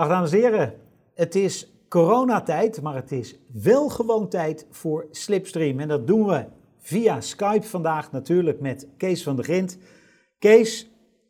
Dag dames en heren, het is coronatijd, maar het is wel gewoon tijd voor Slipstream. En dat doen we via Skype vandaag natuurlijk met Kees van der Grint. Kees,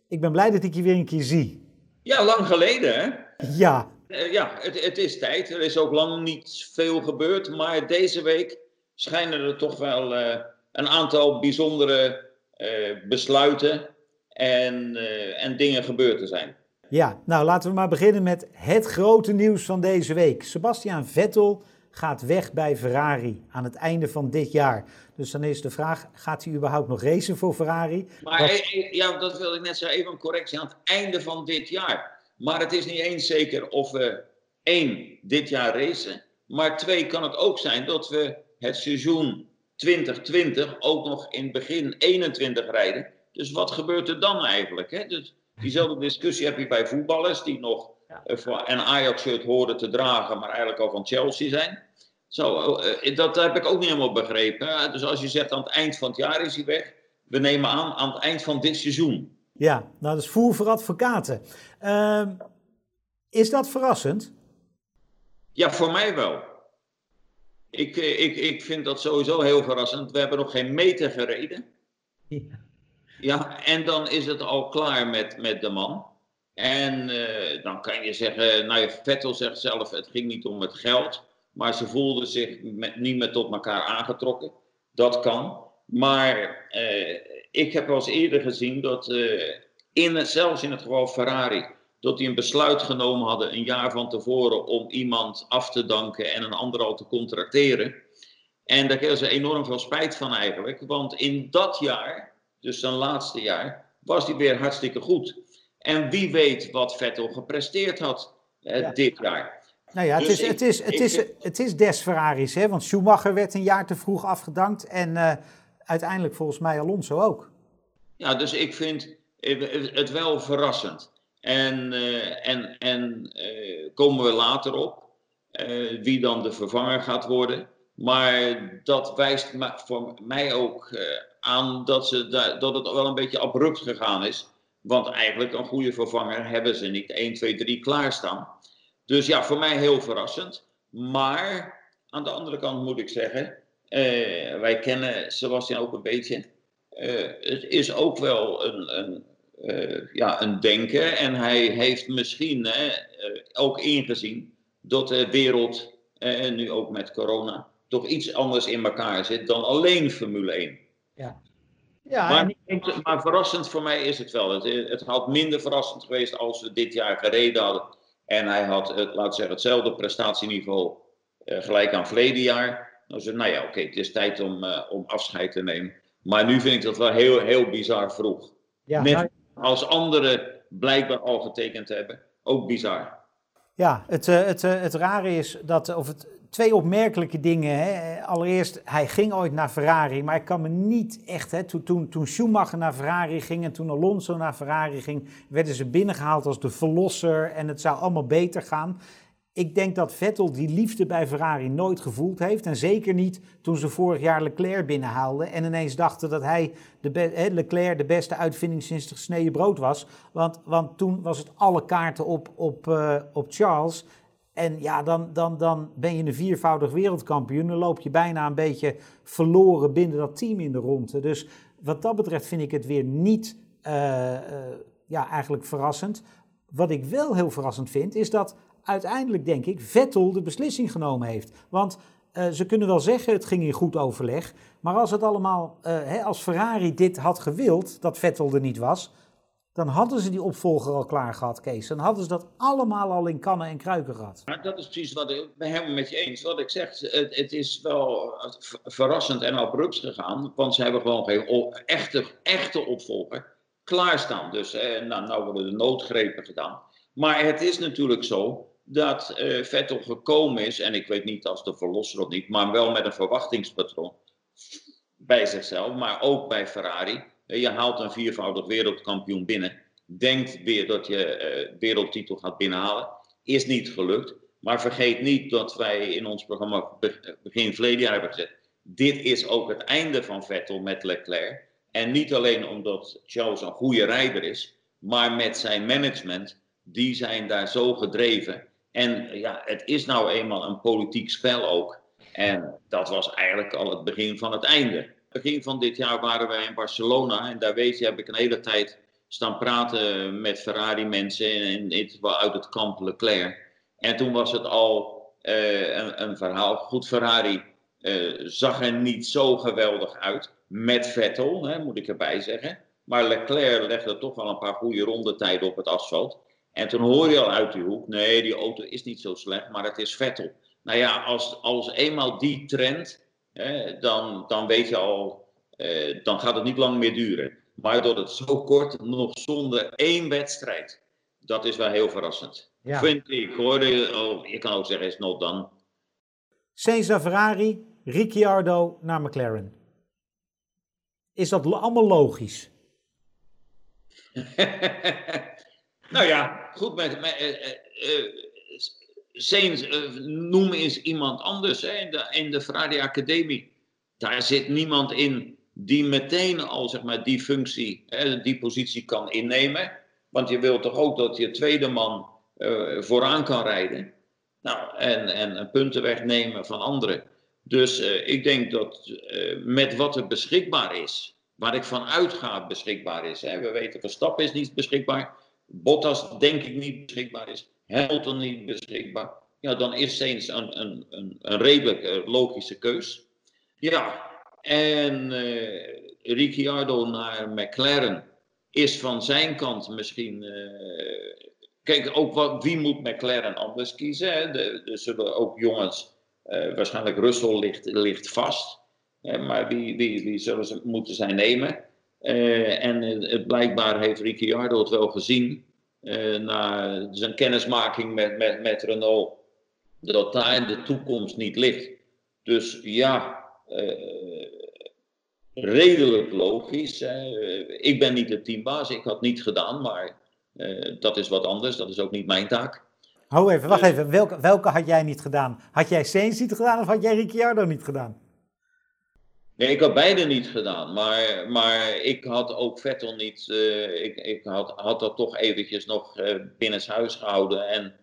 ik ben blij dat ik je weer een keer zie. Ja, lang geleden hè? Ja. Uh, ja, het, het, is tijd. Er is ook lang niet veel gebeurd, maar deze week schijnen er toch wel uh, een aantal bijzondere uh, besluiten en, en dingen gebeurd te zijn. Ja, nou laten we maar beginnen met het grote nieuws van deze week. Sebastian Vettel gaat weg bij Ferrari aan het einde van dit jaar. Dus dan is de vraag, gaat hij überhaupt nog racen voor Ferrari? Maar ja, dat wilde ik net zeggen, even een correctie aan het einde van dit jaar. Maar het is niet eens zeker of we één, dit jaar racen. Maar twee, kan het ook zijn dat we het seizoen 2020 ook nog in begin 21 rijden. Dus wat gebeurt er dan eigenlijk? Hè? Dus Diezelfde discussie heb je bij voetballers die nog ja. een Ajax-shirt horen te dragen, maar eigenlijk al van Chelsea zijn. Zo, uh, dat heb ik ook niet helemaal begrepen. Dus als je zegt aan het eind van het jaar is hij weg, we nemen aan aan het eind van dit seizoen. Ja, nou dat is voer voor advocaten. Uh, is dat verrassend? Ja, voor mij wel. Ik, ik, ik vind dat sowieso heel verrassend. We hebben nog geen meter gereden. Ja. Ja, en dan is het al klaar met, met de man. En uh, dan kan je zeggen, nou Vettel zegt zelf, het ging niet om het geld. Maar ze voelden zich niet meer tot elkaar aangetrokken. Dat kan. Maar uh, ik heb wel eens eerder gezien dat, uh, in, zelfs in het geval Ferrari, dat die een besluit genomen hadden een jaar van tevoren om iemand af te danken en een ander al te contracteren. En daar kregen ze enorm veel spijt van eigenlijk. Want in dat jaar dus zijn laatste jaar, was hij weer hartstikke goed. En wie weet wat Vettel gepresteerd had eh, ja. dit jaar. Nou ja, het, dus is, ik, het, is, het, is, het is des Ferraris, hè? want Schumacher werd een jaar te vroeg afgedankt en uh, uiteindelijk volgens mij Alonso ook. Ja, dus ik vind het wel verrassend. En, uh, en, en uh, komen we later op wie dan de vervanger gaat worden. Maar dat wijst voor mij ook aan dat, ze, dat het wel een beetje abrupt gegaan is. Want eigenlijk een goede vervanger hebben ze niet 1, 2, 3 klaarstaan. Dus ja, voor mij heel verrassend. Maar aan de andere kant moet ik zeggen, eh, wij kennen Sebastian ook een beetje. Uh, het is ook wel een, een, ja, een denken. En hij heeft misschien ook ingezien dat de wereld, nu ook met corona, toch iets anders in elkaar zit dan alleen Formule 1. Ja. Ja, maar, en... maar, verrassend voor mij is het wel. Het, het had minder verrassend geweest als we dit jaar gereden hadden. En hij had, het, laten zeggen, hetzelfde prestatieniveau uh, gelijk aan verleden jaar. Dan zei nou ja, oké, het is tijd om, uh, om afscheid te nemen. Maar nu vind ik dat wel heel, heel bizar vroeg. Ja, Net als anderen blijkbaar al getekend hebben, ook bizar. Ja, het, uh, het, het rare is dat, of het, twee opmerkelijke dingen. Hè. Allereerst, hij ging ooit naar Ferrari, maar ik kan me niet echt. Hè, toen, toen, toen Schumacher naar Ferrari ging en toen Alonso naar Ferrari ging, werden ze binnengehaald als de verlosser en het zou allemaal beter gaan. Ik denk dat Vettel die liefde bij Ferrari nooit gevoeld heeft. En zeker niet toen ze vorig jaar Leclerc binnenhaalden. En ineens dachten dat hij, de Leclerc, de beste uitvinding sinds de gesneden brood was. Want, want toen was het alle kaarten op, op, uh, op Charles. En ja, dan, dan, dan ben je een viervoudig wereldkampioen. Dan loop je bijna een beetje verloren binnen dat team in de ronde. Dus wat dat betreft vind ik het weer niet uh, uh, ja, eigenlijk verrassend. Wat ik wel heel verrassend vind, is dat uiteindelijk, denk ik, Vettel de beslissing genomen heeft. Want uh, ze kunnen wel zeggen, het ging in goed overleg. Maar als het allemaal, hè, als Ferrari dit had gewild, dat Vettel er niet was, dan hadden ze die opvolger al klaar gehad, Kees. Dan hadden ze dat allemaal al in kannen en kruiken gehad. Dat is precies wat ik ben helemaal met je eens. Wat ik zeg, het, het is wel verrassend en abrupt gegaan. Want ze hebben gewoon geen echte, echte opvolger klaarstaan. Dus eh, nou, nou worden de noodgrepen gedaan. Maar het is natuurlijk zo dat uh, Vettel gekomen is, en ik weet niet als de verlosser of niet, maar wel met een verwachtingspatroon bij zichzelf, maar ook bij Ferrari je haalt een viervoudig wereldkampioen binnen. Denkt weer dat je uh, wereldtitel gaat binnenhalen. Is niet gelukt. Maar vergeet niet dat wij in ons programma begin verleden jaar hebben gezet. Dit is ook het einde van Vettel met Leclerc. En niet alleen omdat Charles een goede rijder is, maar met zijn management die zijn daar zo gedreven. En ja, het is nou eenmaal een politiek spel ook. En dat was eigenlijk al het begin van het einde. Begin van dit jaar waren wij in Barcelona en daar weet je, heb ik een hele tijd staan praten met Ferrari-mensen uit het kamp Leclerc. En toen was het al uh, een, een, verhaal. Goed, Ferrari uh, zag er niet zo geweldig uit met Vettel, hè, moet ik erbij zeggen. Maar Leclerc legde toch wel een paar goede rondetijden op het asfalt. En toen hoor je al uit die hoek, nee, die auto is niet zo slecht, maar het is Vettel. Nou ja, als, als eenmaal die trend, dan, dan weet je al, uh, dan gaat het niet lang meer duren. Maar door het zo kort, nog zonder één wedstrijd, dat is wel heel verrassend. Ja. Vind ik hoor. Oh, je kan ook zeggen, is not. Sainz naar Ferrari, Ricciardo naar McLaren. Is dat allemaal logisch? nou ja, goed. Met, met, uh, Sainz, uh, noem eens iemand anders hè, in, de, in Academie. Daar zit niemand in die meteen al zeg maar, die functie, hè, die positie kan innemen. Want je wilt toch ook dat je tweede man uh, vooraan kan rijden. Nou, en, en punten wegnemen van anderen. Dus ik denk dat met wat er beschikbaar is, waar ik van uitga beschikbaar is. Hè, we weten Verstappen is niet beschikbaar. Bottas denk ik niet beschikbaar is. Hamilton niet beschikbaar. Ja, dan is Sainz een, een, een, een redelijk logische keus. Ja, en uh, Ricciardo naar McLaren is van zijn kant misschien. Uh, kijk, ook wat, wie moet McLaren anders kiezen? Hè? er zullen ook jongens. Waarschijnlijk Russell ligt, ligt vast. maar wie, wie, wie zullen ze moeten zij nemen? en het, blijkbaar heeft Ricciardo het wel gezien. Na zijn kennismaking met, met, met Renault. Dat daar de toekomst niet ligt. Dus ja, uh, redelijk logisch. ik ben niet de teambaas, ik had niet gedaan, maar dat is wat anders. Dat is ook niet mijn taak. Hou even, wacht even. Welke, welke had jij niet gedaan? Had jij Sainz niet gedaan of had jij Ricciardo niet gedaan? Nee, ik had beide niet gedaan. Maar, maar ik had ook Vettel niet. Uh, ik ik had, had dat toch eventjes nog uh, binnenshuis gehouden. En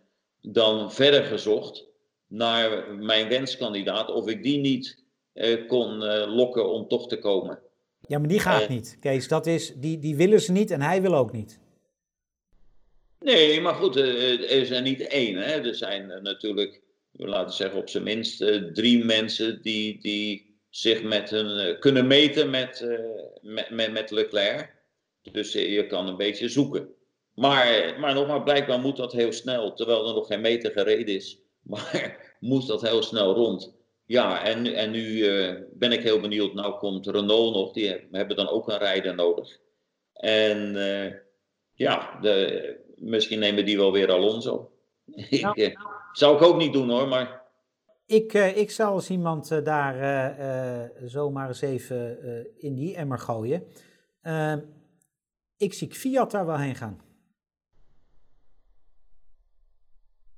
dan verder gezocht naar mijn wenskandidaat. Of ik die niet uh, kon lokken om toch te komen. Ja, maar die gaat niet, Kees. Dat is, die, die willen ze niet en hij wil ook niet. Nee, maar goed, er is er niet één. Hè. Er zijn natuurlijk, laten we zeggen, op zijn minst drie mensen die, die zich met hun, kunnen meten met, met, met, met Leclerc. Dus je kan een beetje zoeken. Maar, maar nogmaals, blijkbaar moet dat heel snel, terwijl er nog geen meter gereden is. Maar moest dat heel snel rond. Ja, en, en nu uh, ben ik heel benieuwd. Nou komt Renault nog, die hebben dan ook een rijder nodig. En uh, ja, de, misschien nemen die wel weer Alonso. Zou ik ook niet doen hoor, maar... Ik, ik zal als iemand daar zomaar eens even in die emmer gooien. ik zie Fiat daar wel heen gaan.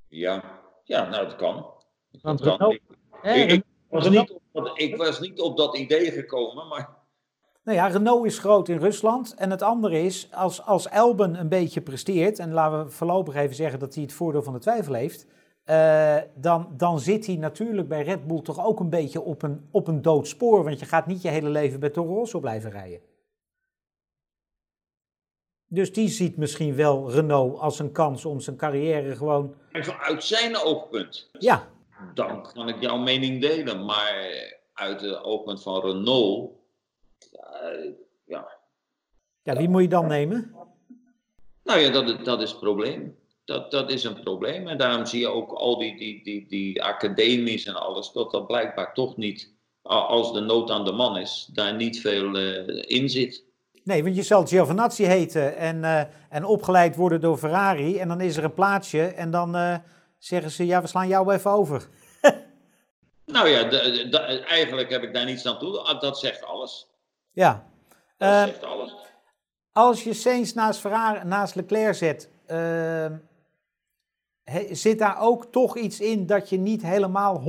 Ja, ja nou dat kan. Dat kan. Ik, ik, was niet op, ik was niet op dat idee gekomen, maar... Nou ja, Renault is groot in Rusland. En het andere is, als, als Elben een beetje presteert... en laten we voorlopig even zeggen dat hij het voordeel van de twijfel heeft... Uh, dan, dan zit hij natuurlijk bij Red Bull toch ook een beetje op een, op een dood spoor. Want je gaat niet je hele leven bij Toro Rosso blijven rijden. Dus die ziet misschien wel Renault als een kans om zijn carrière gewoon... Even uit zijn oogpunt. Ja, dan kan ik jouw mening delen. Maar uit het oogpunt van Renault, uh, ja. Ja, wie moet je dan nemen? Nou ja, dat, dat is het probleem. Dat, dat is een probleem. En daarom zie je ook al die, die, die, die academies en alles, dat dat blijkbaar toch niet, als de nood aan de man is, daar niet veel uh, in zit. Nee, want je zal Giovinazzi heten en, uh, en opgeleid worden door Ferrari. En dan is er een plaatsje en dan zeggen ze, ja, we slaan jou even over. nou ja, de, de, eigenlijk heb ik daar niets aan toe. Ah, dat zegt alles. Ja. Dat zegt alles. Als je Sainz naast, Ferrari, naast Leclerc zet, zit daar ook toch iets in dat je niet helemaal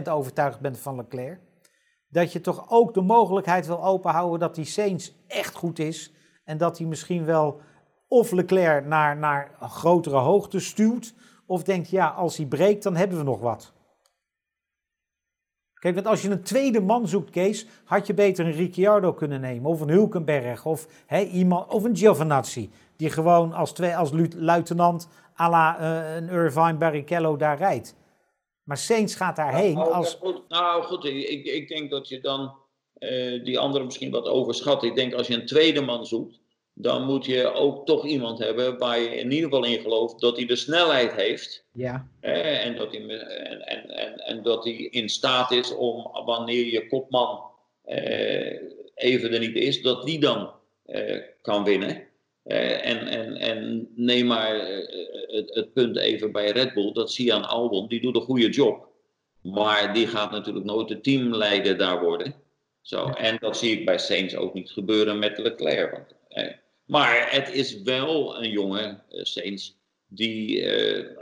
100% overtuigd bent van Leclerc? Dat je toch ook de mogelijkheid wil openhouden dat die Sainz echt goed is en dat hij misschien wel of Leclerc naar, naar grotere hoogte stuwt, of denkt, ja, als hij breekt, dan hebben we nog wat. Kijk, want als je een tweede man zoekt, Kees, had je beter een Ricciardo kunnen nemen. Of een Hulkenberg. Of, hè, iemand, of een Giovinazzi. Die gewoon als, twee, als luitenant à la uh, een Irvine Barrichello daar rijdt. Maar Saints gaat daarheen nou, als... Goed, nou goed, ik, ik denk dat je dan uh, die andere misschien wat overschat. Ik denk als je een tweede man zoekt, dan moet je ook toch iemand hebben waar je in ieder geval in gelooft dat hij de snelheid heeft. Ja. Eh, en, dat hij, en, en, en, en, dat hij in staat is om wanneer je kopman eh, even er niet is, dat die dan eh, kan winnen. en, en, en neem maar het, het, punt even bij Red Bull, dat Sian Albon, die doet een goede job. Maar die gaat natuurlijk nooit de teamleider daar worden. Zo, en dat zie ik bij Saints ook niet gebeuren met Leclerc. Want, maar het is wel een jongen, uh, die uh,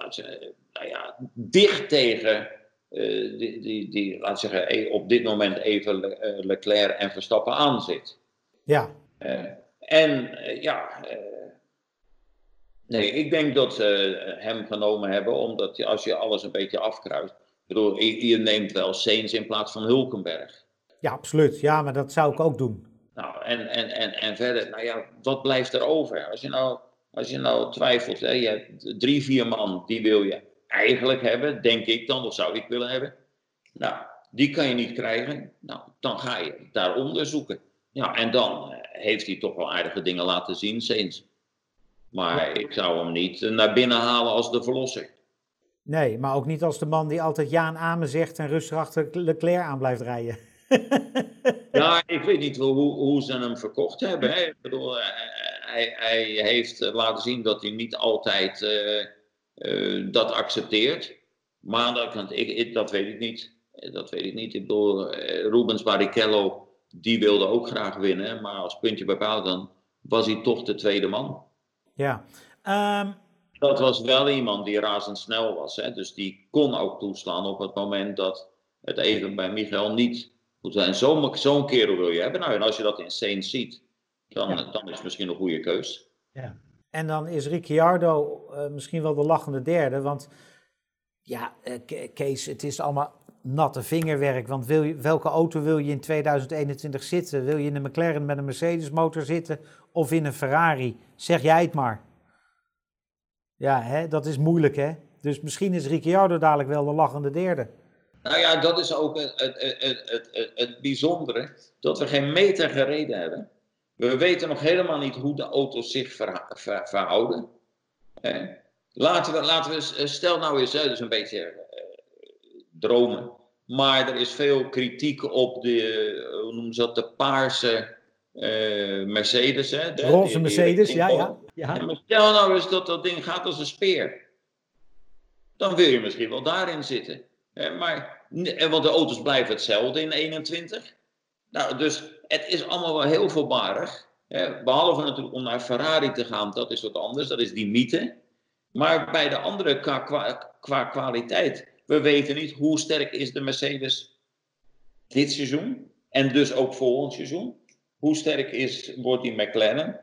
nou ja, dicht tegen, uh, die, die, die, laat zeggen, e, op dit moment even Le Leclerc en Verstappen aan zit. Ja. en ja, nee, ik denk dat ze hem genomen hebben, omdat je, als je alles een beetje afkruist, bedoel, je, je neemt wel Saints in plaats van Hulkenberg. Ja, absoluut. Ja, maar dat zou ik ook doen. Nou, en, en, en, en verder, nou ja, wat blijft er over? Als je nou, als je nou twijfelt, hè, je hebt drie, vier man, die wil je eigenlijk hebben, denk ik dan, of zou ik willen hebben. Nou, die kan je niet krijgen. Nou, dan ga je daar onderzoeken. Ja, en dan eh, heeft hij toch wel aardige dingen laten zien, Saints. Maar ik zou hem niet naar binnen halen als de verlosser. Nee, maar ook niet als de man die altijd ja en amen zegt en rustig achter Leclerc aan blijft rijden. Ja, ik weet niet hoe, hoe ze hem verkocht hebben. Hè. Ik bedoel, eh, hij, hij, heeft laten zien dat hij niet altijd uh, uh, dat accepteert. Maar dat, ik, dat weet ik niet. Dat weet ik niet. Ik bedoel, Rubens Barrichello, die wilde ook graag winnen. Maar als puntje bij paal dan was hij toch de tweede man. Ja. Um... Dat was wel iemand die razendsnel was. Hè? Dus die kon ook toeslaan op het moment dat het even bij Michael niet en zo'n zo kerel wil je hebben. Nou, en als je dat in Saints ziet, dan, dan is het misschien een goede keus. Ja. En dan is Ricciardo uh, misschien wel de lachende derde. Want ja, uh, Kees, het is allemaal natte vingerwerk. Want wil je, welke auto wil je in 2021 zitten? Wil je in een McLaren met een Mercedes motor zitten of in een Ferrari? Zeg jij het maar. Ja, hè, dat is moeilijk hè. Dus misschien is Ricciardo dadelijk wel de lachende derde. Nou ja, dat is ook het, het, het, het, het bijzondere, dat we geen meter gereden hebben. We weten nog helemaal niet hoe de auto's zich verhouden. laten, we, laten we, stel nou eens, dus een beetje eh, dromen. Maar er is veel kritiek op de, hoe noemen ze dat, de paarse uh, Mercedes. Hè? De, Roze Mercedes, ja, ja. ja. stel nou eens dat dat ding gaat als een speer. Dan wil je misschien wel daarin zitten. maar want de auto's blijven hetzelfde in 21. Nou, dus het is allemaal wel heel voorbarig. Behalve natuurlijk om naar Ferrari te gaan, dat is wat anders, dat is die mythe. Maar bij de andere qua, qua, kwaliteit, we weten niet hoe sterk is de Mercedes dit seizoen. En dus ook volgend seizoen. Hoe sterk is, wordt die McLaren?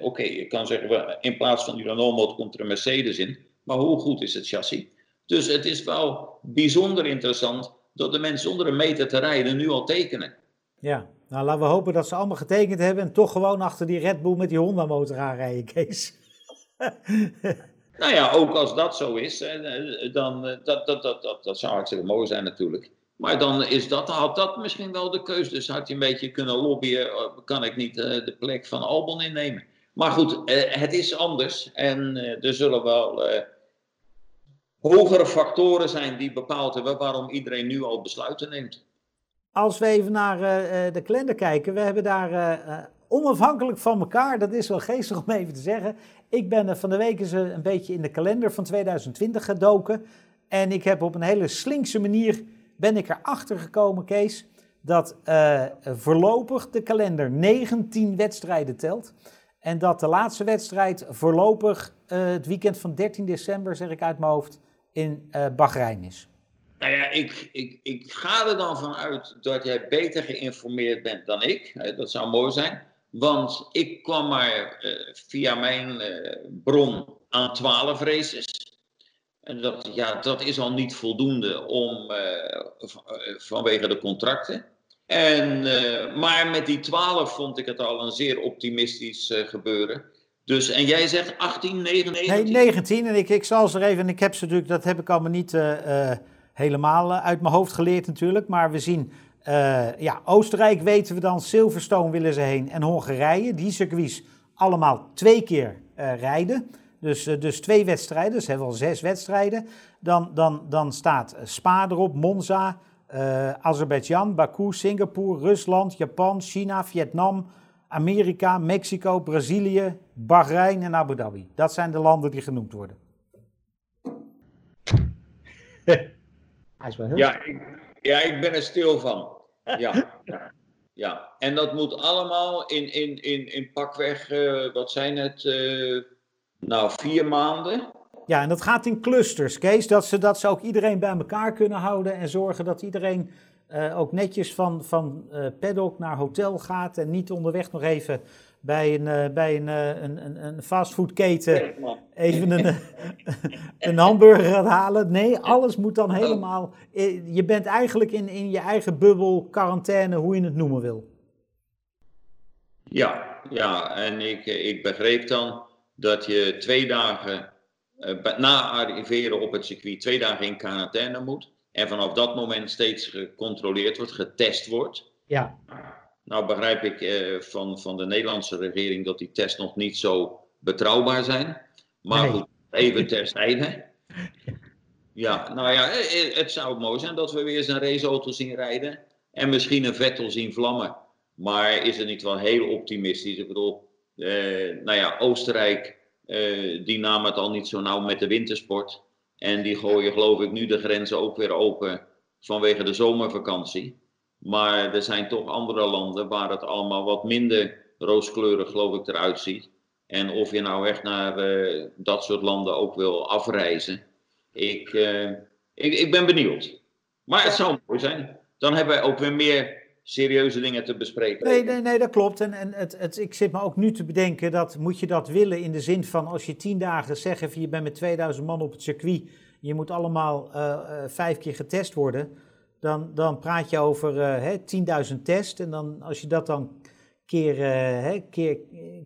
Oké, je kan zeggen, in plaats van die Renault komt er een Mercedes in. Maar hoe goed is het chassis? Dus het is wel bijzonder interessant dat de mensen zonder een meter te rijden nu al tekenen. Ja, nou laten we hopen dat ze allemaal getekend hebben en toch gewoon achter die Red Bull met die Honda motor aanrijden, Kees. nou ja, ook als dat zo is, dan dat, dat, dat, dat, dat zou hartstikke mooi zijn natuurlijk. Maar dan is dat, had dat misschien wel de keuze. Dus had je een beetje kunnen lobbyen, kan ik niet de plek van Albon innemen. Maar goed, het is anders en er zullen wel hogere factoren zijn die bepaald hebben waarom iedereen nu al besluiten neemt. Als we even naar uh, de kalender kijken, we hebben daar uh, onafhankelijk van elkaar, dat is wel geestig om even te zeggen. Ik ben van de week eens een beetje in de kalender van 2020 gedoken. En ik heb op een hele slinkse manier, ben ik erachter gekomen, Kees, dat voorlopig de kalender 19 wedstrijden telt. En dat de laatste wedstrijd voorlopig het weekend van 13 december, zeg ik uit mijn hoofd, in uh, Bahrein is? Nou ja, ik, ik, ik ga er dan vanuit dat jij beter geïnformeerd bent dan ik. Dat zou mooi zijn. Want ik kwam maar via mijn bron aan 12 races. En dat, ja, dat is al niet voldoende om, vanwege de contracten. En, maar met die 12 vond ik het al een zeer optimistisch gebeuren. Dus, en jij zegt 18, 19, 19? Nee, 19. En ik, ik zal ze er even, en ik heb ze natuurlijk, dat heb ik allemaal niet uh, helemaal uit mijn hoofd geleerd natuurlijk. Maar we zien, uh, ja, Oostenrijk weten we dan, Silverstone willen ze heen. En Hongarije, die circuits allemaal twee keer rijden. Dus, dus twee wedstrijden, dus hebben we al zes wedstrijden. Dan, dan, dan staat Spa erop, Monza, Azerbeidzjan, Baku, Singapore, Rusland, Japan, China, Vietnam... Amerika, Mexico, Brazilië, Bahrein en Abu Dhabi. Dat zijn de landen die genoemd worden. Hij is wel heel ja, ik, ja, ik ben er stil van. Ja, ja. En dat moet allemaal in, in, in, in pakweg, uh, wat zijn het, uh, nou vier maanden. Ja, en dat gaat in clusters, Kees. Dat ze, dat ze ook iedereen bij elkaar kunnen houden en zorgen dat iedereen uh, ook netjes van, van uh, paddock naar hotel gaat en niet onderweg nog even bij een, uh, bij een, een, een fastfoodketen even een, een hamburger gaat halen. Nee, alles moet dan helemaal. Je bent eigenlijk in, in je eigen bubbel, quarantaine, hoe je het noemen wil. Ja, ja en ik, ik begreep dan dat je twee dagen na arriveren op het circuit, twee dagen in quarantaine moet. En vanaf dat moment steeds gecontroleerd wordt, getest wordt. Ja. Nou begrijp ik eh, van, van de Nederlandse regering dat die tests nog niet zo betrouwbaar zijn. Maar nee. goed, even terzijde. Ja, nou ja, eh, eh, het zou mooi zijn dat we weer eens een raceauto zien rijden. En misschien een Vettel zien vlammen. Maar is het niet wel heel optimistisch? Ik bedoel, eh, nou ja, Oostenrijk, eh, die nam het al niet zo nauw met de wintersport. En die gooien geloof ik nu de grenzen ook weer open vanwege de zomervakantie. Maar er zijn toch andere landen waar het allemaal wat minder rooskleurig geloof ik eruit ziet. En of je nou echt naar uh, dat soort landen ook wil afreizen. Ik, uh, ik, ik ben benieuwd. Maar het zou mooi zijn. Dan hebben wij ook weer meer serieuze dingen te bespreken. Nee, nee, nee dat klopt. En, en het, het, ik zit me ook nu te bedenken dat moet je dat willen in de zin van als je tien dagen zegt je bent met 2000 man op het circuit, je moet allemaal uh, vijf keer getest worden, dan, dan praat je over uh, 10.000 tests en dan als je dat dan keer, hè, keer,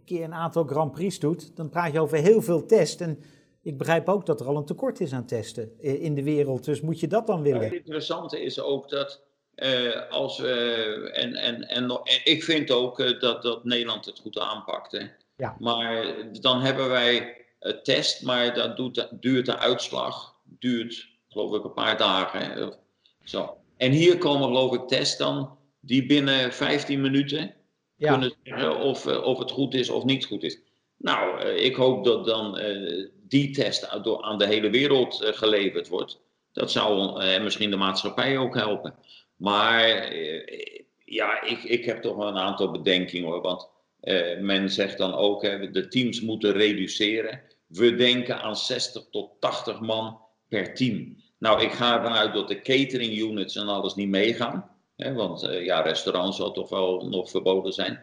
keer een aantal Grand Prix doet, dan praat je over heel veel tests. En ik begrijp ook dat er al een tekort is aan testen in de wereld. Dus moet je dat dan willen? het interessante is ook dat uh, als en, en, en, ik vind ook uh, dat, dat Nederland het goed aanpakt. Hè. Ja. Maar dan hebben wij het test, maar dat doet, duurt de uitslag, duurt geloof ik een paar dagen. Hè. Zo. En hier komen geloof ik tests dan, die binnen 15 minuten ja. kunnen zeggen of, uh, of het goed is of niet goed is. Nou, ik hoop dat dan die test aan de hele wereld geleverd wordt. Dat zou misschien de maatschappij ook helpen. Maar eh, ja, ik, ik heb toch wel een aantal bedenkingen hoor. Want uh, men zegt dan ook, hè, de teams moeten reduceren. We denken aan 60 tot 80 man per team. Nou, ik ga ervan uit dat de catering units en alles niet meegaan. Want uh, ja, restaurants zal toch wel nog verboden zijn.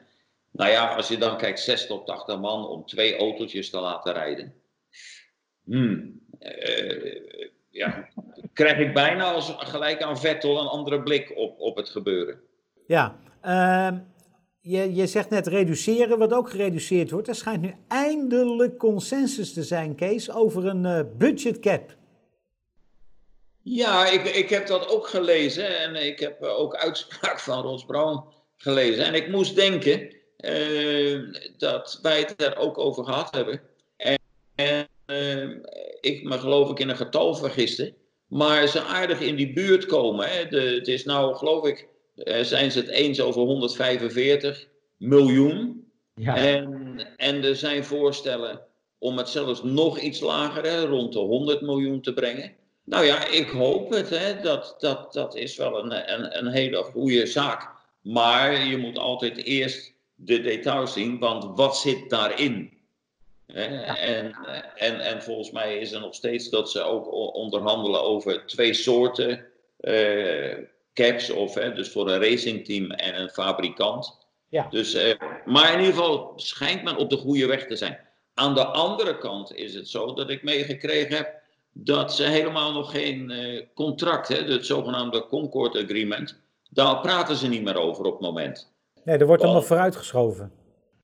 Nou ja, als je dan kijkt, 60 tot 80 man om twee autootjes te laten rijden. Hmm, uh, ja, krijg ik bijna als gelijk aan Vettel een andere blik op, op het gebeuren. Ja, uh, je, je zegt net reduceren, wat ook gereduceerd wordt. Er schijnt nu eindelijk consensus te zijn, Kees, over een uh, budget cap. Ja, ik, ik heb dat ook gelezen en ik heb ook uitspraak van Ros Brown gelezen. En ik moest denken uh, dat wij het er ook over gehad hebben. En, en uh, ik me geloof ik in een getal vergiste. Maar ze aardig in die buurt komen. Hè. De, het is nou, geloof ik, uh, zijn ze het eens over 145 miljoen. Ja. En, en er zijn voorstellen om het zelfs nog iets lager, hè, rond de 100 miljoen te brengen. Nou ja, ik hoop het. Hè. Dat, dat, dat is wel een, een, een hele goede zaak. Maar je moet altijd eerst de details zien, want wat zit daarin? En, en, en volgens mij is er nog steeds dat ze ook onderhandelen over twee soorten uh, caps, of, hè, dus voor een racingteam en een fabrikant. Ja. Dus, uh, maar in ieder geval schijnt men op de goede weg te zijn. Aan de andere kant is het zo dat ik meegekregen heb dat ze helemaal nog geen uh, contract, hè, het zogenaamde Concord Agreement, daar praten ze niet meer over op het moment. Nee, er wordt allemaal vooruitgeschoven.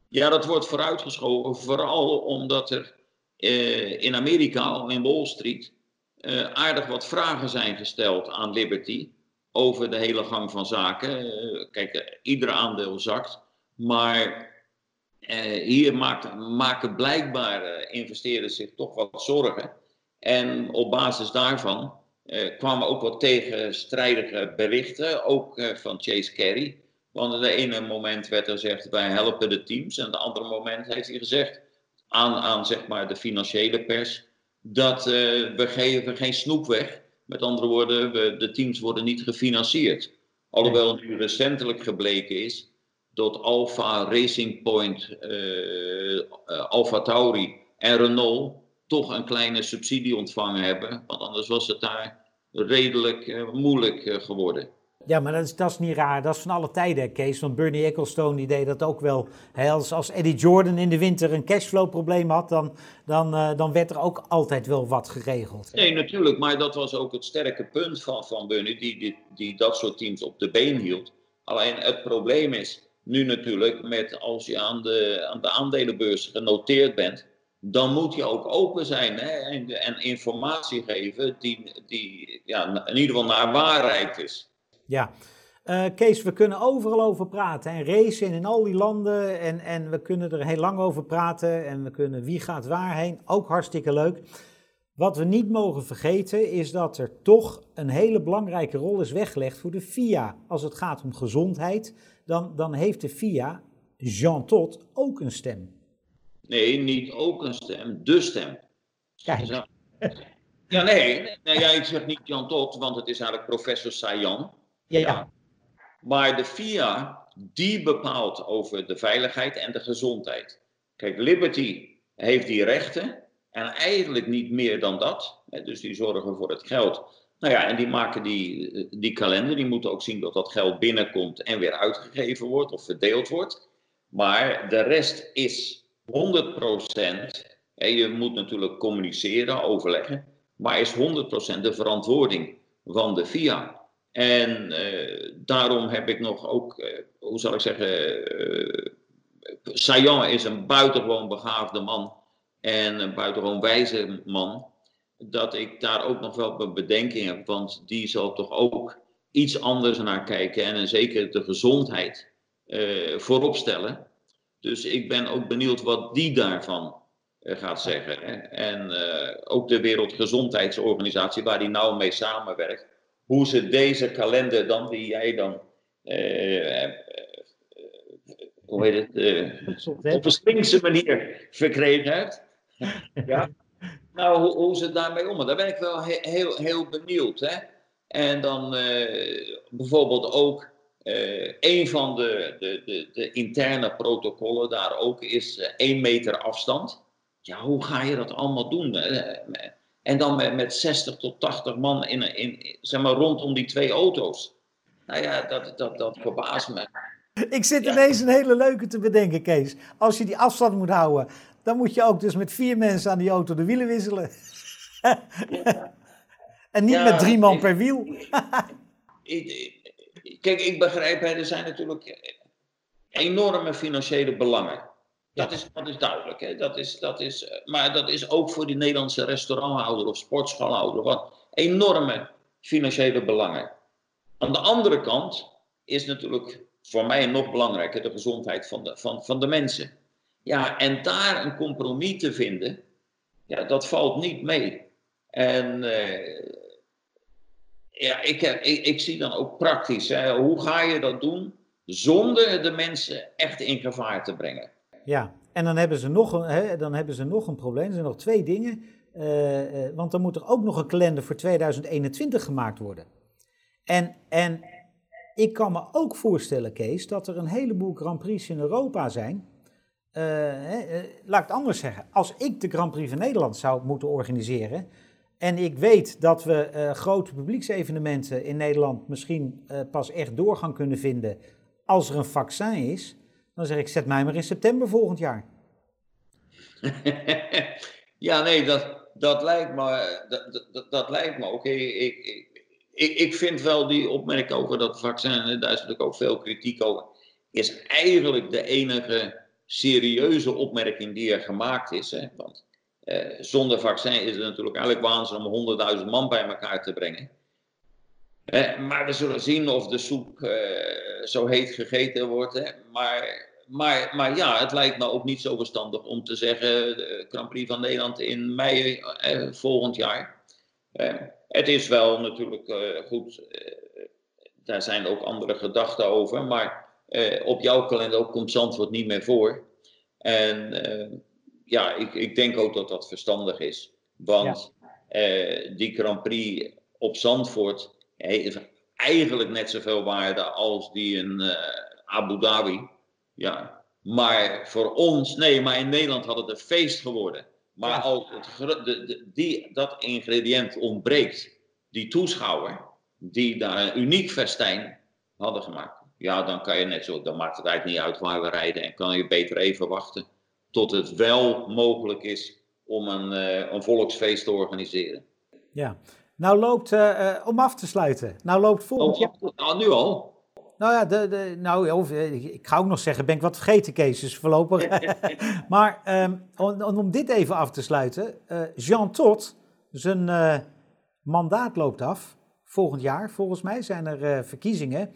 Ja, dat wordt vooruitgeschoven, vooral omdat er uh, in Amerika, in Wall Street, uh, aardig wat vragen zijn gesteld aan Liberty over de hele gang van zaken. Uh, kijk, ieder aandeel zakt, maar hier maakt, maken blijkbaar investeerders zich toch wat zorgen. En op basis daarvan kwamen ook wat tegenstrijdige berichten, ook van Chase Carey. Want op de ene moment werd er gezegd, wij helpen de teams. En op het andere moment heeft hij gezegd aan, aan zeg maar, de financiële pers, dat uh, we geven geen snoep weg. Met andere woorden, we, de teams worden niet gefinancierd. Alhoewel nu recentelijk gebleken is dat Alfa Racing Point, uh, uh, Alfa Tauri en Renault toch een kleine subsidie ontvangen hebben. Want anders was het daar redelijk moeilijk geworden. Ja, maar dat is, dat is niet raar. Dat is van alle tijden, Kees. Want Bernie Ecclestone die deed dat ook wel. als, als Eddie Jordan in de winter een cashflow-probleem had, dan, dan, uh, dan werd er ook altijd wel wat geregeld. Nee, natuurlijk. Maar dat was ook het sterke punt van, van Bernie, die, die, die dat soort teams op de been hield. Alleen het probleem is nu natuurlijk, met als je aan de, aan de aandelenbeurs genoteerd bent, dan moet je ook open zijn hè, en, en informatie geven die, die ja, in ieder geval naar waarheid is. Ja, uh, Kees, we kunnen overal over praten en racen in al die landen en, en we kunnen er heel lang over praten en we kunnen wie gaat waarheen, ook hartstikke leuk. Wat we niet mogen vergeten is dat er toch een hele belangrijke rol is weggelegd voor de FIA. Als het gaat om gezondheid, dan, dan heeft de FIA, Jean Todt, ook een stem. Nee, niet ook een stem, de stem. Kijk. Ja, nee, nee ja, ik zeg niet Jean Todt, want het is eigenlijk professor Sayan. Ja, ja. Maar de FIA, die bepaalt over de veiligheid en de gezondheid. Kijk, Liberty heeft die rechten en eigenlijk niet meer dan dat. Dus die zorgen voor het geld. Nou ja, en die maken die, die kalender. Die moeten ook zien dat dat geld binnenkomt en weer uitgegeven wordt of verdeeld wordt. Maar de rest is 100%. En je moet natuurlijk communiceren, overleggen. Maar is 100% de verantwoording van de FIA. En uh, daarom heb ik nog ook, uh, hoe zal ik zeggen, uh, Sayan is een buitengewoon begaafde man en een buitengewoon wijze man, dat ik daar ook nog wel een bedenking heb, want die zal toch ook iets anders naar kijken en zeker de gezondheid voorop stellen. Dus ik ben ook benieuwd wat die daarvan gaat zeggen. Hè? En ook de Wereldgezondheidsorganisatie, waar die nou mee samenwerkt hoe ze deze kalender dan, die jij dan, uh, uh, hoe heet het, op een slinkse manier verkregen hebt. ja. Nou, hoe, hoe ze daarmee omgaan, daar ben ik wel he heel, heel benieuwd. Hè? En dan bijvoorbeeld ook een van de, de, de, de, interne protocollen daar ook is één meter afstand. Ja, hoe ga je dat allemaal doen? En dan met, met 60 tot 80 man in, in, zeg maar, rondom die twee auto's. Nou ja, dat, dat, dat verbaast me. Ik zit ineens een hele leuke te bedenken, Kees. Als je die afstand moet houden, dan moet je ook dus met vier mensen aan die auto de wielen wisselen. en niet met drie man per wiel. Kijk, ik begrijp, er zijn natuurlijk enorme financiële belangen. Dat, is, dat is duidelijk. Hè? Dat is, dat is, eh, maar dat is ook voor die Nederlandse restauranthouder of sportschoolhouder wat enorme financiële belangen. Aan de andere kant is natuurlijk voor mij nog belangrijker de gezondheid van de, van, van de mensen. Ja, en daar een compromis te vinden, ja, dat valt niet mee. En uh, ja, ik, heb, ik, ik, zie dan ook praktisch, hè, hoe ga je dat doen zonder de mensen echt in gevaar te brengen? Ja, en dan hebben ze nog een, hè, dan hebben ze nog een probleem. Er zijn nog twee dingen. Uh, uh, want dan moet er ook nog een kalender voor 2021 gemaakt worden. En, en ik kan me ook voorstellen, Kees, dat er een heleboel Grand Prix in Europa zijn. Uh, laat ik het anders zeggen. Als ik de Grand Prix van Nederland zou moeten organiseren. En ik weet dat we grote publieksevenementen in Nederland misschien pas echt doorgang kunnen vinden als er een vaccin is Dan zeg ik, zet mij maar in september volgend jaar. ja, nee, dat, dat lijkt me, dat, dat, dat lijkt me ook. Ik, ik, ik, ik vind wel die opmerking over dat vaccin, daar is natuurlijk ook veel kritiek over, is eigenlijk de enige serieuze opmerking die er gemaakt is. Hè? Want eh, zonder vaccin is het natuurlijk eigenlijk waanzinnig om 100.000 man bij elkaar te brengen. Eh, maar we zullen zien of de soep eh, zo heet gegeten wordt. Hè? Maar, maar, maar ja, het lijkt me ook niet zo verstandig om te zeggen: de Grand Prix van Nederland in mei eh, volgend jaar. Eh, het is wel natuurlijk eh, goed, daar zijn ook andere gedachten over. Maar op jouw kalender komt Zandvoort niet meer voor. En ja, ik, ik denk ook dat dat verstandig is. Want die Grand Prix op Zandvoort heeft eigenlijk net zoveel waarde als die in Abu Dhabi. Ja, maar voor ons, nee, maar in Nederland had het een feest geworden. Maar als het, de, die, dat ingrediënt ontbreekt, die toeschouwer, die daar een uniek festijn hadden gemaakt, ja, dan kan je net zo, dan maakt het eigenlijk niet uit waar we rijden en kan je beter even wachten tot het wel mogelijk is om een, uh, een volksfeest te organiseren. Ja, nou loopt, uh, om af te sluiten, nou loopt volgend oh, jaar... Nou, nu al? Nou ja, de, de, nou, ik ga ook nog zeggen, ben ik wat vergeten, Kees, dus voorlopig. maar um, om, om, dit even af te sluiten. Uh, Jean Todt, zijn uh, mandaat loopt af. Volgend jaar, volgens mij, zijn er uh, verkiezingen.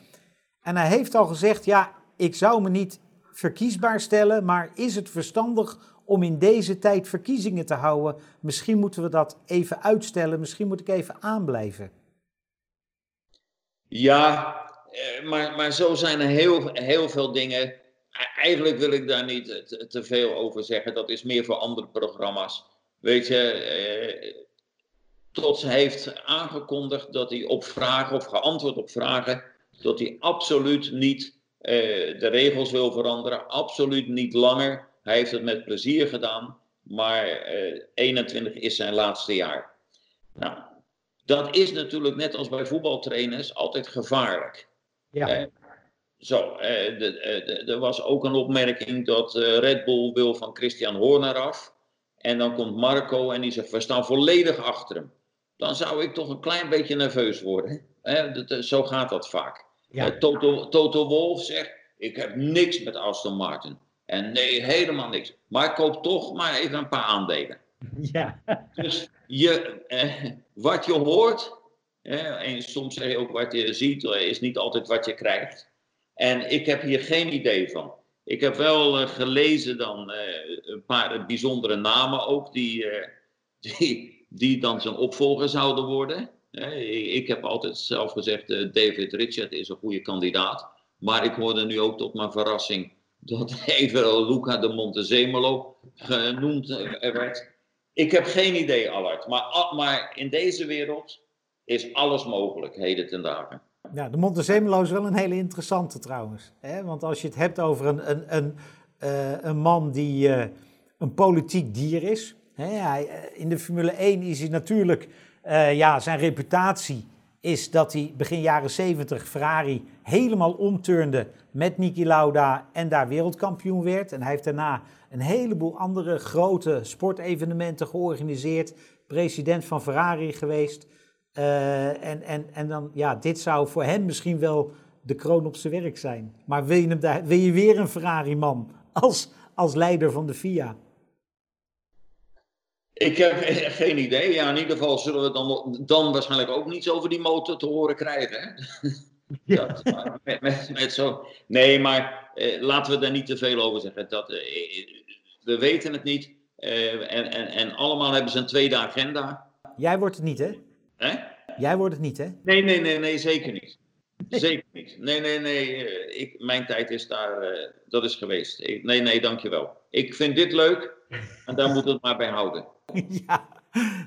En hij heeft al gezegd, ja, ik zou me niet verkiesbaar stellen, maar is het verstandig om in deze tijd verkiezingen te houden? Misschien moeten we dat even uitstellen, misschien moet ik even aanblijven. Ja, eh, maar, maar zo zijn er heel, heel veel dingen. Eigenlijk wil ik daar niet te, veel over zeggen. Dat is meer voor andere programma's. Weet je, eh, Tots heeft aangekondigd dat hij op vragen of geantwoord op vragen, dat hij absoluut niet de regels wil veranderen, absoluut niet langer. Hij heeft het met plezier gedaan, maar eh, 21 is zijn laatste jaar. Nou, dat is natuurlijk net als bij voetbaltrainers altijd gevaarlijk. Ja. Eh, zo, eh, er was ook een opmerking dat eh, Red Bull wil van Christian Horner af. En dan komt Marco en die zegt, we staan volledig achter hem. Dan zou ik toch een klein beetje nerveus worden. Hè? zo gaat dat vaak. Ja. Toto, Toto Wolf zegt, ik heb niks met Aston Martin. En nee, helemaal niks. Maar ik koop toch maar even een paar aandelen. Ja. Dus je, eh, wat je hoort, en soms zeg je ook wat je ziet, eh, is niet altijd wat je krijgt. En ik heb hier geen idee van. Ik heb wel uh, gelezen dan een paar bijzondere namen ook, die, die, die dan zijn opvolger zouden worden. Ik heb altijd zelf gezegd, David Richard is een goede kandidaat. Maar ik hoorde nu ook tot mijn verrassing dat even Luca de Montezemolo genoemd werd. Ik heb geen idee, Allard. Maar, maar in deze wereld is alles mogelijk, heden ten dagen. Ja, de Montezemelo is wel een hele interessante trouwens. Hè? Want als je het hebt over een, een, een, uh, een man die een politiek dier is. Hè? Eh, in de Formule 1 is hij natuurlijk, uh, ja, zijn reputatie is dat hij begin jaren 70 Ferrari helemaal omturnde met Niki Lauda en daar wereldkampioen werd. En hij heeft daarna een heleboel andere grote sportevenementen georganiseerd. President van Ferrari geweest. Uh, en, en, en dan, ja, dit zou voor hem misschien wel de kroon op zijn werk zijn. Maar wil je, hem daar, wil je weer een Ferrari-man als, als leider van de FIA? Ik heb geen idee. Ja, in ieder geval zullen we dan, dan waarschijnlijk ook niets over die motor te horen krijgen. Hè? Ja. Dat, met, met, met, zo. Nee, maar eh, laten we daar niet te veel over zeggen. Dat, eh, we weten het niet. Eh, en, en, en allemaal hebben ze een tweede agenda. Jij wordt het niet, hè? Hè? Jij wordt het niet, hè? Nee, nee, nee, nee zeker niet. Zeker niet. Nee, nee, nee. Eh, ik, mijn tijd is daar, uh, dat is geweest. Ik, nee, nee, dankjewel. Ik vind dit leuk en daar moet het maar bij houden. Ja,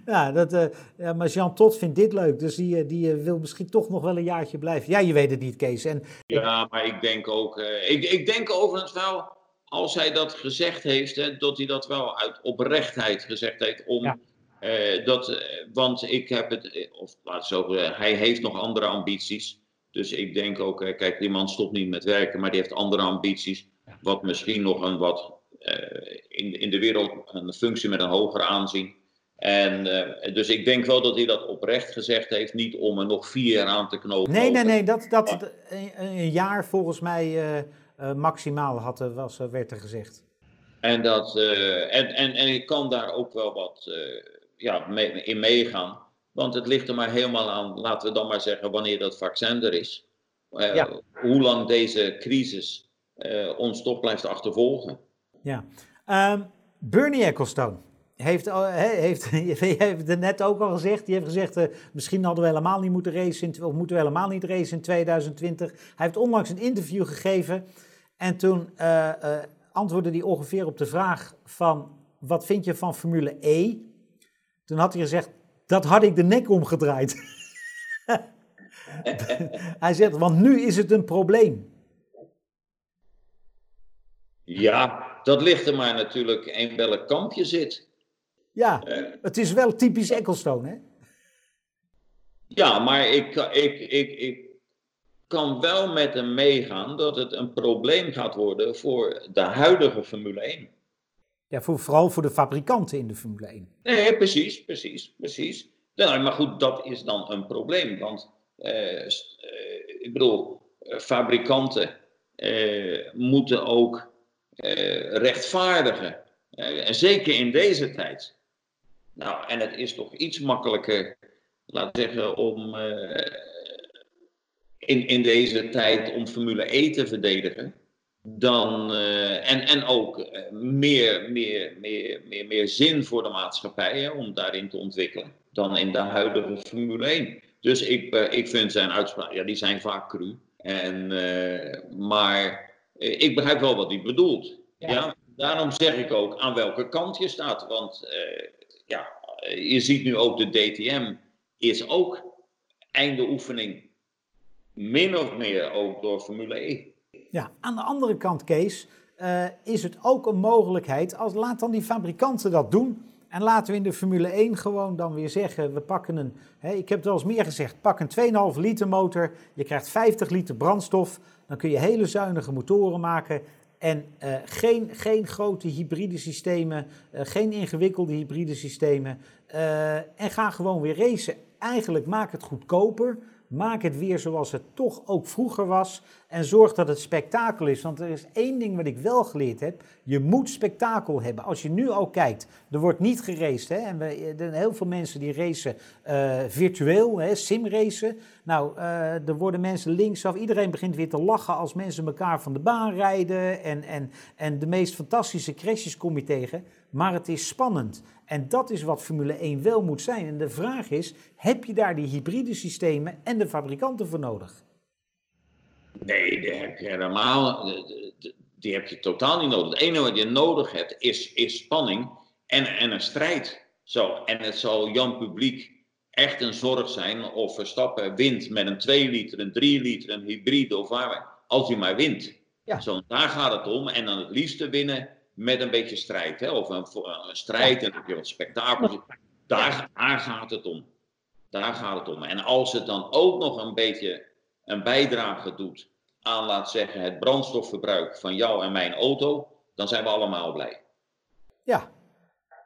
ja, dat, uh, ja maar Jean Tot vindt dit leuk, dus die, die wil misschien toch nog wel een jaartje blijven. Ja, je weet het niet, Kees. En, ja, maar ik denk ook, ik, ik denk overigens wel, als hij dat gezegd heeft, hè, dat hij dat wel uit oprechtheid gezegd heeft om... Dat, eh, want ik heb het, eh, of laat zo hij heeft nog andere ambities. Dus ik denk ook, kijk, die man stopt niet met werken, maar die heeft andere ambities. wat misschien nog een wat in, in de wereld een functie met een hoger aanzien. En dus ik denk wel dat hij dat oprecht gezegd heeft, niet om er nog vier jaar aan te knopen. Nee, nee, nee, dat, dat een, een jaar volgens mij maximaal had, was, werd er gezegd. En, dat, en, en, en ik kan daar ook wel wat ja, in meegaan. Want het ligt er maar helemaal aan, laten we dan maar zeggen, wanneer dat vaccin er is. Uh, Hoe lang deze crisis ons toch blijft achtervolgen. Ja. Um, Bernie Ecclestone heeft, heeft, het net ook al gezegd. Die heeft gezegd, uh, misschien hadden we helemaal niet moeten racen, of moeten we helemaal niet racen in 2020. Hij heeft onlangs een interview gegeven en toen antwoordde hij ongeveer op de vraag van, wat vind je van Formule E? Toen had hij gezegd, dat had ik de nek omgedraaid. hij zegt, want nu is het een probleem. Ja, dat ligt er maar natuurlijk in welk kamp je zit. Ja, uh, het is wel typisch Ecclestone, hè? Ja, maar ik, ik, ik, ik kan wel met hem meegaan dat het een probleem gaat worden voor de huidige Formule 1. Ja, voor, vooral voor de fabrikanten in de Formule 1. Nee, precies, precies, precies. Nou, maar goed, dat is dan een probleem. Want eh, eh, ik bedoel, eh, fabrikanten eh, moeten ook eh, rechtvaardigen. en zeker in deze tijd. Nou, en het is toch iets makkelijker, laat zeggen, om in, in deze tijd om Formule E te verdedigen dan, en, en ook meer, meer, meer, meer, meer zin voor de maatschappij hè, om daarin te ontwikkelen dan in de huidige Formule 1. Dus ik, ik vind zijn uitspraken, ja, die zijn vaak cru. En, maar ik begrijp wel wat hij bedoelt. Ja. ja. daarom zeg ik ook aan welke kant je staat. Want ja, je ziet nu ook de DTM is ook einde oefening. Min of meer ook door Formule 1. Ja, aan de andere kant, Kees, uh, is het ook een mogelijkheid, als, laat dan die fabrikanten dat doen. En laten we in de Formule 1 gewoon dan weer zeggen, we pakken een, hè, ik heb het al eens meer gezegd, pak een 2,5 liter motor, je krijgt 50 liter brandstof, dan kun je hele zuinige motoren maken. En uh, geen, geen grote hybride systemen, uh, geen ingewikkelde hybride systemen. Uh, en ga gewoon weer racen. Eigenlijk maak het goedkoper, Maak het weer zoals het toch ook vroeger was. En zorg dat het spektakel is. Want er is één ding wat ik wel geleerd heb. Je moet spektakel hebben. Als je nu ook kijkt, er wordt niet geraced. Hè? En we, er zijn heel veel mensen die racen uh, virtueel, hè? simracen. Nou, uh, er worden mensen linksaf. Iedereen begint weer te lachen als mensen elkaar van de baan rijden. En, en, en de meest fantastische crashes kom je tegen. Maar het is spannend. En dat is wat Formule 1 wel moet zijn. En de vraag is, heb je daar die hybride systemen en de fabrikanten voor nodig? Nee, die heb je helemaal die heb je totaal niet nodig. Het enige wat je nodig hebt is, is spanning en, en een strijd. Zo, en het zal Jan Publiek echt een zorg zijn of Verstappen wint met een 2 liter, een 3 liter, een hybride of waar, als hij maar wint. Ja. Zo, daar gaat het om. En dan het liefste winnen met een beetje strijd. Hè? Of een, een strijd en heb je wat spektakel. Daar, daar gaat het om. Daar gaat het om. En als het dan ook nog een beetje een bijdrage doet aan, laat zeggen, het brandstofverbruik van jou en mijn auto, dan zijn we allemaal blij. Ja,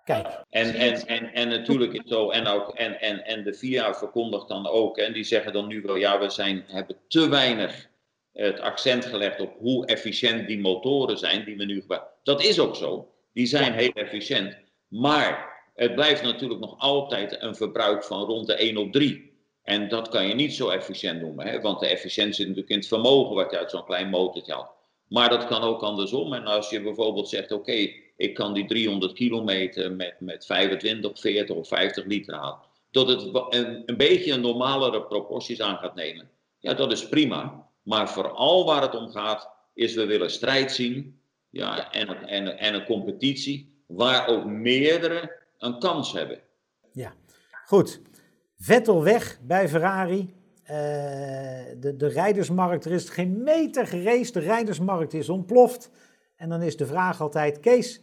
kijk. En, en, en, en natuurlijk is zo, en, ook, en, en, en de VIA verkondigt dan ook, en die zeggen dan nu wel, ja, we zijn, hebben te weinig het accent gelegd op hoe efficiënt die motoren zijn die we nu gebruiken. Dat is ook zo. Die zijn heel efficiënt. Maar het blijft natuurlijk nog altijd een verbruik van rond de 1 op 3. En dat kan je niet zo efficiënt noemen. Hè? Want de efficiëntie zit natuurlijk in het vermogen wat je uit zo'n klein motortje haalt. Maar dat kan ook andersom. En als je bijvoorbeeld zegt: Oké, ik kan die 300 kilometer met, met 25, 40 of 50 liter halen. Dat het een, een beetje een normalere proporties aan gaat nemen. Ja, dat is prima. Maar vooral waar het om gaat, is we willen strijd zien ja, en, en, en een competitie waar ook meerdere een kans hebben. Ja, goed. Vettel weg bij Ferrari. Uh, de, de rijdersmarkt, er is geen meter gereest. De rijdersmarkt is ontploft. En dan is de vraag altijd: Kees,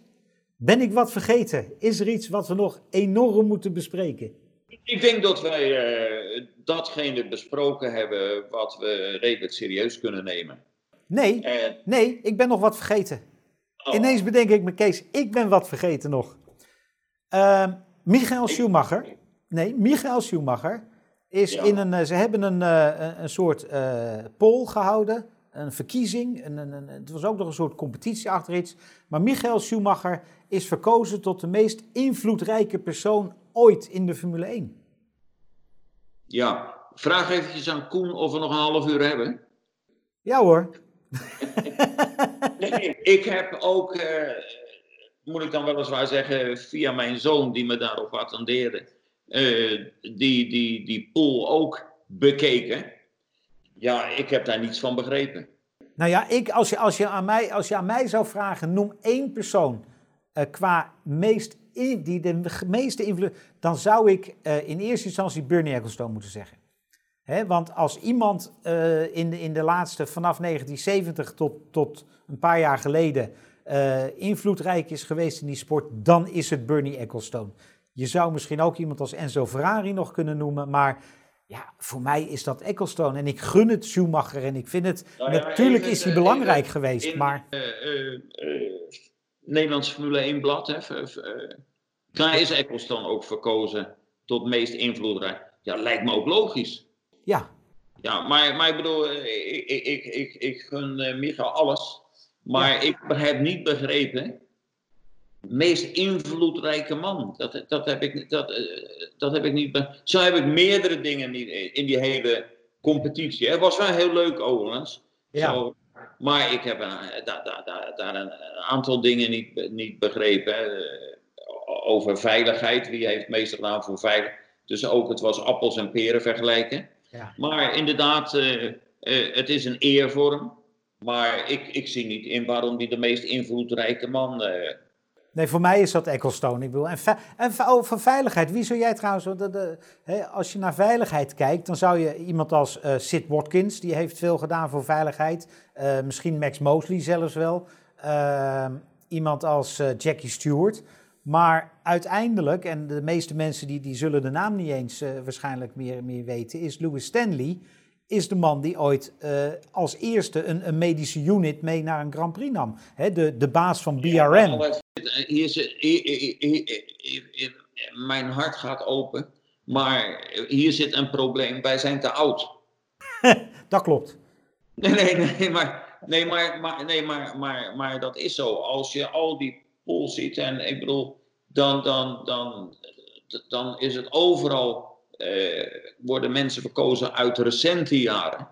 ben ik wat vergeten? Is er iets wat we nog enorm moeten bespreken? Ik denk dat wij uh, datgene besproken hebben wat we redelijk serieus kunnen nemen. Nee, nee, ik ben nog wat vergeten. Oh. Ineens bedenk ik me, Kees, ik ben wat vergeten nog. Uh, Michael Schumacher. Nee, Michael Schumacher is in een. Eh, ze hebben een, een, een soort uh, poll gehouden. Een verkiezing. Een, een, het was ook nog een soort competitie achter iets. Maar Michael Schumacher is verkozen tot de meest invloedrijke persoon ooit in de Formule 1. Ja, vraag eventjes aan Koen of we nog een half uur hebben. Ja hoor. Nee, ik heb ook, uh, moet ik dan weliswaar zeggen, via mijn zoon die me daarop attendeerde, uh, die, die, die pool ook bekeken. Ja, ik heb daar niets van begrepen. Nou ja, ik, als, je, als, je aan mij, als je aan mij zou vragen, noem één persoon uh, qua meest die de meeste invloed, dan zou ik in eerste instantie Bernie Ecclestone moeten zeggen. He, want als iemand uh, in, de, in de laatste, vanaf 1970 tot, tot een paar jaar geleden, uh, invloedrijk is geweest in die sport, dan is het Bernie Ecclestone. Je zou misschien ook iemand als Enzo Ferrari nog kunnen noemen, maar ja, voor mij is dat Ecclestone. En ik gun het Schumacher en ik vind het, nou ja, natuurlijk is hij belangrijk geweest, in, maar... Nederlands Formule 1 blad, hè, daar is Ecclestone ook verkozen tot meest invloedrijk. Ja, lijkt me ook logisch. Ja. Ja, maar, maar ik bedoel, eh, ik, ik, ik, ik, ik gun uh, Michael alles. Maar ik heb niet begrepen. Meest invloedrijke man. Dat, dat, heb, ik, dat, eh, dat heb ik niet. Zo heb ik meerdere dingen niet in die hele competitie. Het was wel heel leuk, overigens. Ja. Zo, maar ik heb daar, daar, daar, daar een aantal dingen niet, niet begrepen. Over veiligheid. Wie heeft meestal gedaan voor veiligheid? Dus ook het was appels en peren vergelijken. Ja. Maar inderdaad, uh, uh, het is een eervorm. Maar ik, ik zie niet in waarom die de meest invloedrijke man. Uh... Nee, voor mij is dat Ecclestone. Ik bedoel, en, en over veiligheid. Wie zou jij trouwens. De, de, hè, als je naar veiligheid kijkt, dan zou je iemand als Sid Watkins, die heeft veel gedaan voor veiligheid. misschien Max Mosley zelfs wel. Ehm, iemand als Jackie Stewart. Maar uiteindelijk, en de meeste mensen die, die zullen de naam niet eens uh, waarschijnlijk meer, meer weten, is Louis Stanley is de man die ooit uh, als eerste een, een, medische unit mee naar een Grand Prix nam. He, de, de baas van BRM. Ja, hier zit, hier, hier, mijn hart gaat open, maar hier zit een probleem. Wij zijn te oud. dat klopt. Nee, nee, nee, maar, nee, maar, maar, nee maar, maar, maar dat is zo. Als je al die ziet. En ik bedoel, dan, dan, dan, dan is het overal, eh, worden mensen verkozen uit recente jaren.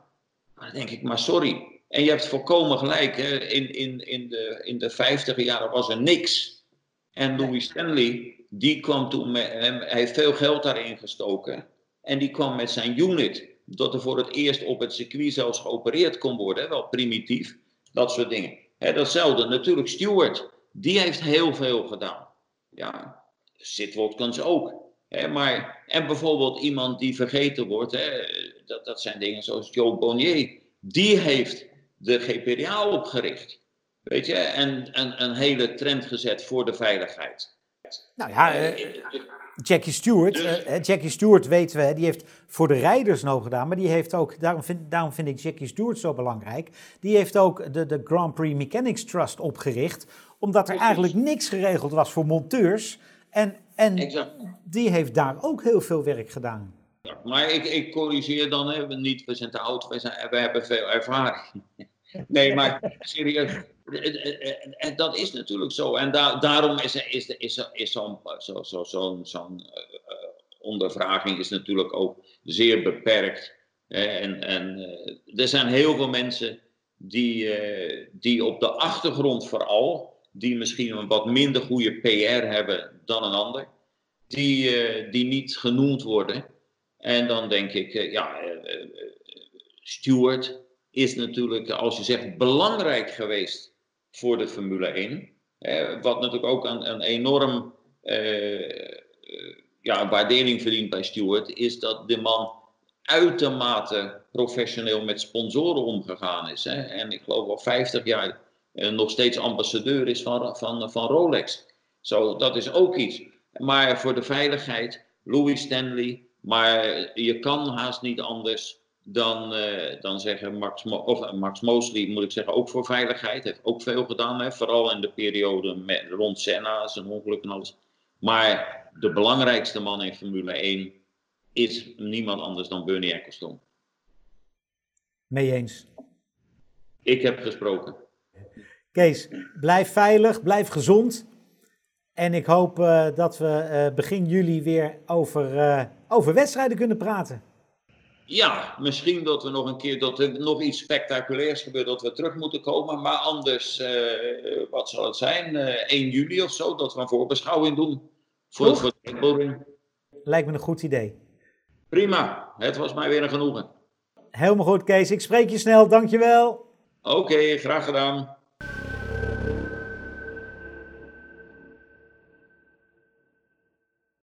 dan denk ik, maar sorry. En je hebt volkomen gelijk, hè? In, in, in, de, in de vijftiger jaren was er niks. En Louis Stanley, die kwam toen met hem, hij heeft veel geld daarin gestoken. En die kwam met zijn unit, dat er voor het eerst op het circuit zelfs geopereerd kon worden, wel primitief, dat soort dingen. Hè, datzelfde, natuurlijk Stewart die heeft heel veel gedaan. Ja, Sid Watkins ook. Hè, maar, en bijvoorbeeld iemand die vergeten wordt, hè, dat, dat zijn dingen zoals Joe Bonnier. Die heeft de GPDA opgericht. Weet je, en, en een hele trend gezet voor de veiligheid. Nou ja, eh, Jackie Stewart, dus- uh, Jackie Stewart weten we, die heeft voor de rijders nog gedaan, maar die heeft ook, daarom vind, daarom vind ik Jackie Stewart zo belangrijk, die heeft ook de, de Grand Prix Mechanics Trust opgericht omdat er eigenlijk niks geregeld was voor monteurs. En, en die heeft daar ook heel veel werk gedaan. Ja, maar ik, ik corrigeer dan even niet, we zijn te oud, we, zijn, we hebben veel ervaring. Nee, maar serieus, en dat is natuurlijk zo. En da daarom is, is, is, is zo'n zo, zo, zo, zo uh, ondervraging is natuurlijk ook zeer beperkt. En, en uh, er zijn heel veel mensen die, uh, die op de achtergrond vooral die misschien een wat minder goede PR hebben dan een ander, die, uh, die niet genoemd worden. En dan denk ik, uh, ja, uh, Stewart is natuurlijk, als je zegt, belangrijk geweest voor de Formule 1. wat natuurlijk ook een, een enorm ja, waardering verdient bij Stewart, is dat de man uitermate professioneel met sponsoren omgegaan is. Hè? En ik geloof al 50 jaar nog steeds ambassadeur is van, van, van Rolex. Zo, dat is ook iets. Maar voor de veiligheid, Louis Stanley, maar je kan haast niet anders dan, uh, dan zeggen Max, Mo of Max Mosley, moet ik zeggen, ook voor veiligheid. Heeft ook veel gedaan, hè? vooral in de periode met, rond Senna, zijn ongeluk en alles. Maar de belangrijkste man in Formule 1 is niemand anders dan Bernie Ecclestone. Mee eens. Ik heb gesproken. Kees, blijf veilig, blijf gezond. En ik hoop uh, dat we uh, begin juli weer over, uh, over wedstrijden kunnen praten. Ja, misschien dat we nog een keer dat er nog iets spectaculairs gebeurt, dat we terug moeten komen. Maar anders, wat zal het zijn? 1 juli of zo, dat we een voorbeschouwing doen. Voor, voor de Lijkt me een goed idee. Prima, het was mij weer een genoegen. Helemaal goed, Kees. Ik spreek je snel, dankjewel. Oké, okay, graag gedaan.